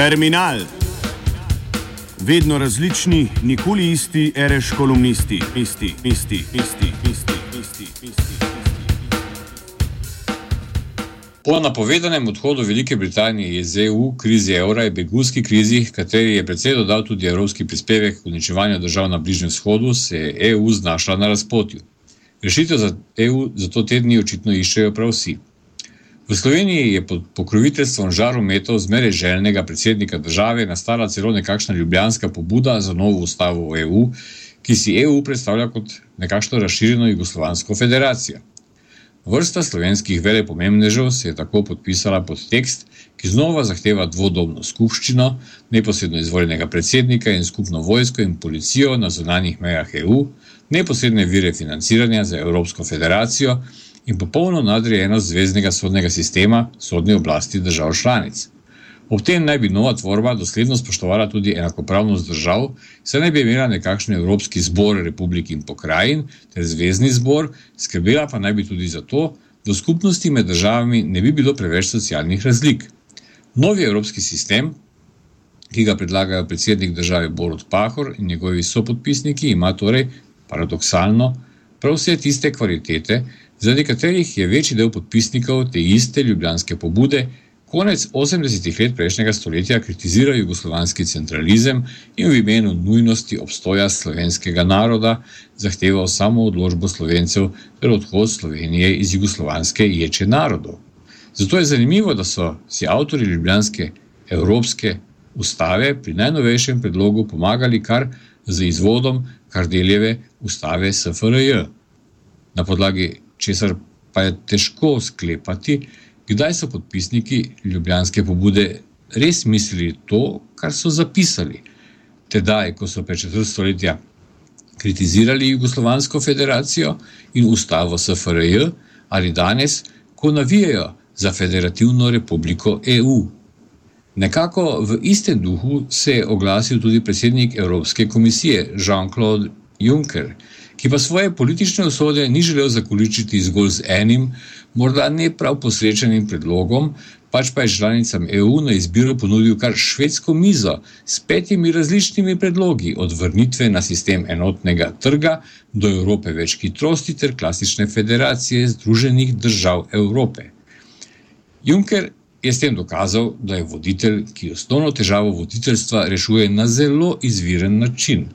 Terminal. Vedno različni, nikoli isti, reš kolumnisti, isti, isti, isti, isti, isti, isti. Po napovedanem odhodu Velike Britanije iz EU, krizi evra in begunski krizi, kateri je predvsej dodal tudi evropski prispevek k uničevanju držav na Bližnjem vzhodu, se je EU znašla na razpotju. Rešitev za EU zato te dni očitno iščejo prav vsi. V Sloveniji je pod pokroviteljstvom žarometov zmeraj željnega predsednika države nastala celo nekakšna ljubljanska pobuda za novo ustavo EU, ki si EU predstavlja kot nekakšno razširjeno Jugoslovansko federacijo. Vrsta slovenskih velepomembnežev se je tako podpisala pod tekst, ki znova zahteva dvodobno skupščino, neposredno izvoljenega predsednika in skupno vojsko in policijo na zunanjih mejah EU, neposredne vire financiranja za Evropsko federacijo in popolno nadrejenost zvezdnega sodnega sistema sodne oblasti držav članic. Ob tem naj bi nova tvorba dosledno spoštovala tudi enakopravnost držav, saj naj bi imela nekakšen Evropski zbor republik in pokrajin ter zvezdni zbor, skrbela pa naj bi tudi za to, da v skupnosti med državami ne bi bilo preveč socialnih razlik. Novi evropski sistem, ki ga predlagajo predsednik države Borod Pahor in njegovi sopodpisniki, ima torej, paradoksalno, prav vse tiste kvalitete, zaradi katerih je večji del podpisnikov te iste ljubljanske pobude konec 80-ih let prejšnjega stoletja kritiziral jugoslovanski centralizem in v imenu nujnosti obstoja slovenskega naroda zahteval samo odložbo slovencev ter odhod Slovenije iz jugoslovanske ječe narodov. Zato je zanimivo, da so si avtori ljubljanske evropske ustave pri najnovejšem predlogu pomagali kar z izvodom Kardeljeve ustave SFRJ. Na podlagi česar pa je težko sklepati, kdaj so podpisniki ljubljanske pobude res mislili to, kar so zapisali. Tedaj, ko so pred četrt stoletja kritizirali Jugoslovansko federacijo in ustavo SFRJ, ali danes, ko navijajo za federativno republiko EU. Nekako v istem duhu se je oglasil tudi predsednik Evropske komisije Jean-Claude Juncker, ki pa svoje politične usode ni želel zakoličiti zgolj z enim, morda ne prav posrečenim predlogom, pač pa je članicam EU na izbiro ponudil kar švedsko mizo s petimi različnimi predlogi, od vrnitve na sistem enotnega trga do Evrope več hitrosti ter klasične federacije Združenih držav Evrope. Juncker je s tem dokazal, da je voditelj, ki osnovno težavo voditeljstva rešuje na zelo izviren način.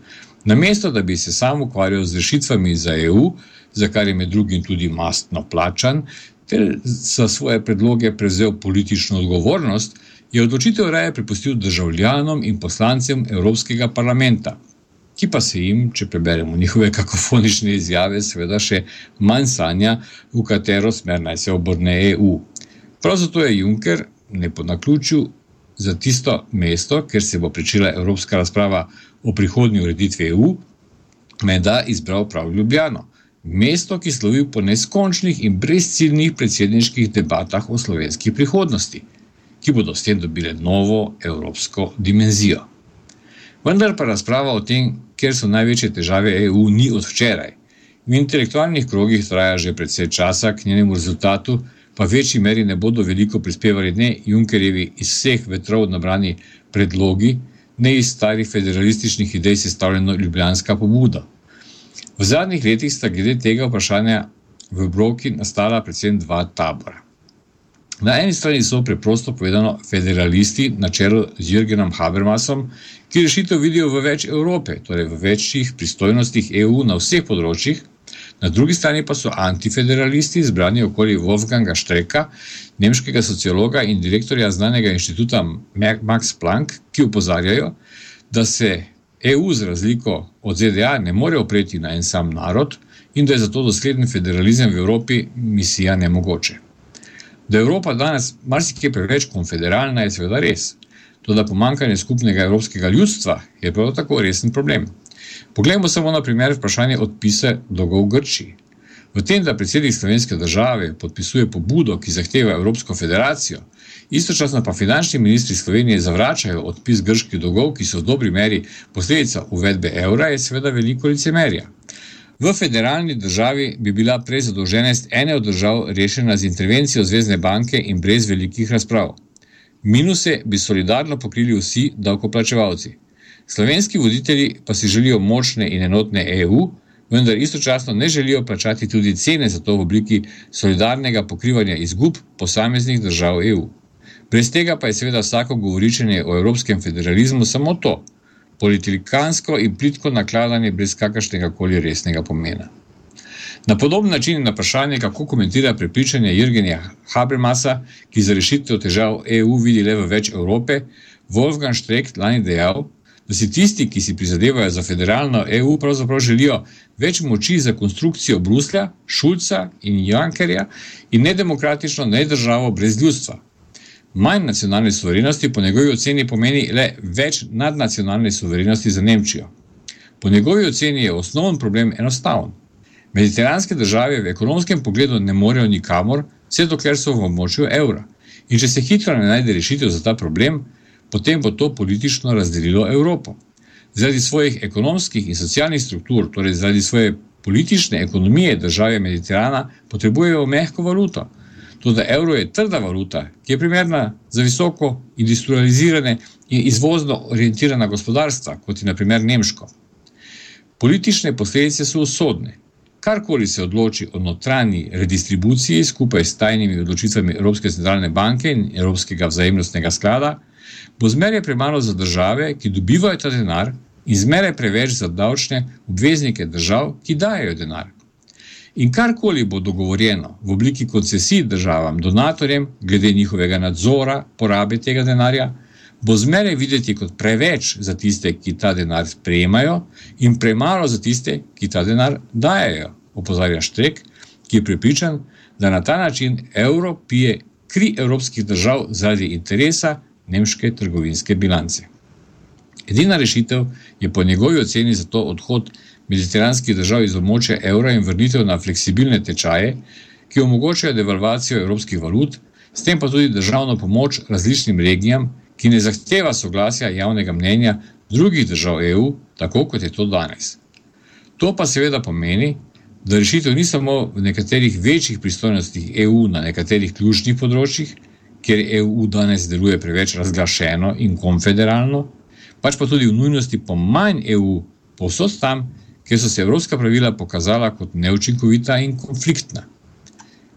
Namesto da bi se sam ukvarjal z rešitvami za EU, za kar je med drugim tudi mastno plačan, ter za svoje predloge prevzel politično odgovornost, je odločitev raje prepustil državljanom in poslancem Evropskega parlamenta, ki pa se jim, če preberemo njihove kakofonične izjave, seveda še manj sanja, v katero smer naj se obrne EU. Prav zato je Juncker, ne po naključju, za tisto mesto, kjer se bo pričela evropska razprava o prihodnji ureditvi EU, menda izbral prav Ljubljano. Mesto, ki slovi po neskončnih in brezciljnih predsedniških debatah o slovenski prihodnosti, ki bodo s tem dobile novo evropsko dimenzijo. Vendar pa razprava o tem, kjer so največje težave EU, ni od včeraj. V intelektualnih krogih traja že predvsej časa, k njenemu rezultatu pa v večji meri ne bodo veliko prispevali ne Junckerjevi iz vseh vetrov nabrani predlogi, ne iz starih federalističnih idej sestavljeno ljubljanska pobuda. V zadnjih letih sta glede tega vprašanja v Broki nastala predvsem dva tabora. Na eni strani so preprosto povedano federalisti na čelu z Jürgenom Habermasom, ki rešitev vidijo v več Evrope, torej v večjih pristojnostih EU na vseh področjih, na drugi strani pa so antifederalisti, zbrani okoli Wolfganga Štreka, nemškega sociologa in direktorja znanega inštituta Max Planck, ki upozarjajo, da se EU za razliko od ZDA ne more opreti na en sam narod in da je zato dosleden federalizem v Evropi misija nemogoče. Da je Evropa danes marsikaj preveč konfederalna, je seveda res. To, da pomankanje skupnega evropskega ljudstva je prav tako resen problem. Poglejmo samo na primer vprašanje odpise dolgov Grčiji. V tem, da predsednik slovenske države podpisuje pobudo, ki zahteva Evropsko federacijo, istočasno pa finančni ministri Slovenije zavračajo odpis grških dolgov, ki so v dobri meri posledica uvedbe evra, je seveda veliko licemerja. V federalni državi bi bila prezadolženost ene od držav rešena z intervencijo Zvezdne banke in brez velikih razprav. Minuse bi solidarno pokrili vsi davkoplačevalci. Slovenski voditelji pa si želijo močne in enotne EU, vendar istočasno ne želijo plačati tudi cene za to v obliki solidarnega pokrivanja izgub posameznih držav EU. Brez tega pa je seveda vsako govoričenje o evropskem federalizmu samo to: politikansko in plitko nakladanje brez kakršnega koli resnega pomena. Na podoben način je na vprašanje, kako komentira prepričanje Jürgenja Habermasa, ki za rešitev težav EU vidi le v več Evrope, Wolfgang Streck lani dejal, da si tisti, ki si prizadevajo za federalno EU, pravzaprav želijo več moči za konstrukcijo Bruslja, Šulca in Junckerja in nedemokratično ne državo brez ljudstva. Manj nacionalne suverenosti po njegovi oceni pomeni le več nadnacionalne suverenosti za Nemčijo. Po njegovi oceni je osnoven problem enostaven. Mediteranske države v ekonomskem pogledu ne morejo nikamor, vse dokler so v območju evra. In če se hitro ne najde rešitev za ta problem, potem bo to politično razdelilo Evropo. Zaradi svojih ekonomskih in socialnih struktur, torej zaradi svoje politične ekonomije države Mediterana, potrebujejo mehko valuto. Tudi evro je trda valuta, ki je primerna za visoko industrializirane in izvozno orientirana gospodarstva, kot je naprimer Nemško. Politične posledice so usodne. Karkoli se odloči o notranji redistribuciji skupaj s tajnimi odločitvami Evropske centralne banke in Evropskega vzajemnostnega sklada, bo zmeraj premalo za države, ki dobivajo ta denar, in zmeraj preveč za davčne obveznike držav, ki dajo denar. In karkoli bo dogovorjeno v obliki koncesij državam, donatorjem, glede njihovega nadzora, porabe tega denarja, bo zmeraj videti kot preveč za tiste, ki ta denar sprejemajo, in premalo za tiste, ki ta denar dajajo, opozarja Štrek, ki je pripričan, da na ta način evro pije kri evropskih držav zaradi interesa nemške trgovinske bilance. Edina rešitev je po njegovi oceni za to odhod mediteranskih držav iz območja evra in vrnitev na fleksibilne tečaje, ki omogočajo devalvacijo evropskih valut, s tem pa tudi državno pomoč različnim regijam, ki ne zahteva soglasja javnega mnenja drugih držav EU, tako kot je to danes. To pa seveda pomeni, da rešitev ni samo v nekaterih večjih pristojnostih EU na nekaterih ključnih področjih, kjer EU danes deluje preveč razglašeno in konfederalno, pač pa tudi v nujnosti po manj EU, povsod tam, kjer so se evropska pravila pokazala kot neučinkovita in konfliktna.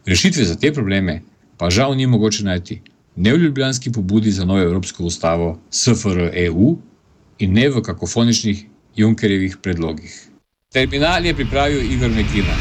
Rešitve za te probleme pa žal ni mogoče najti ne v ljubljanski pobudi za novo Evropsko ustavo SFR EU in ne v kakofoničnih Junkerjevih predlogih. Terminal je pripravil Igor Mekina.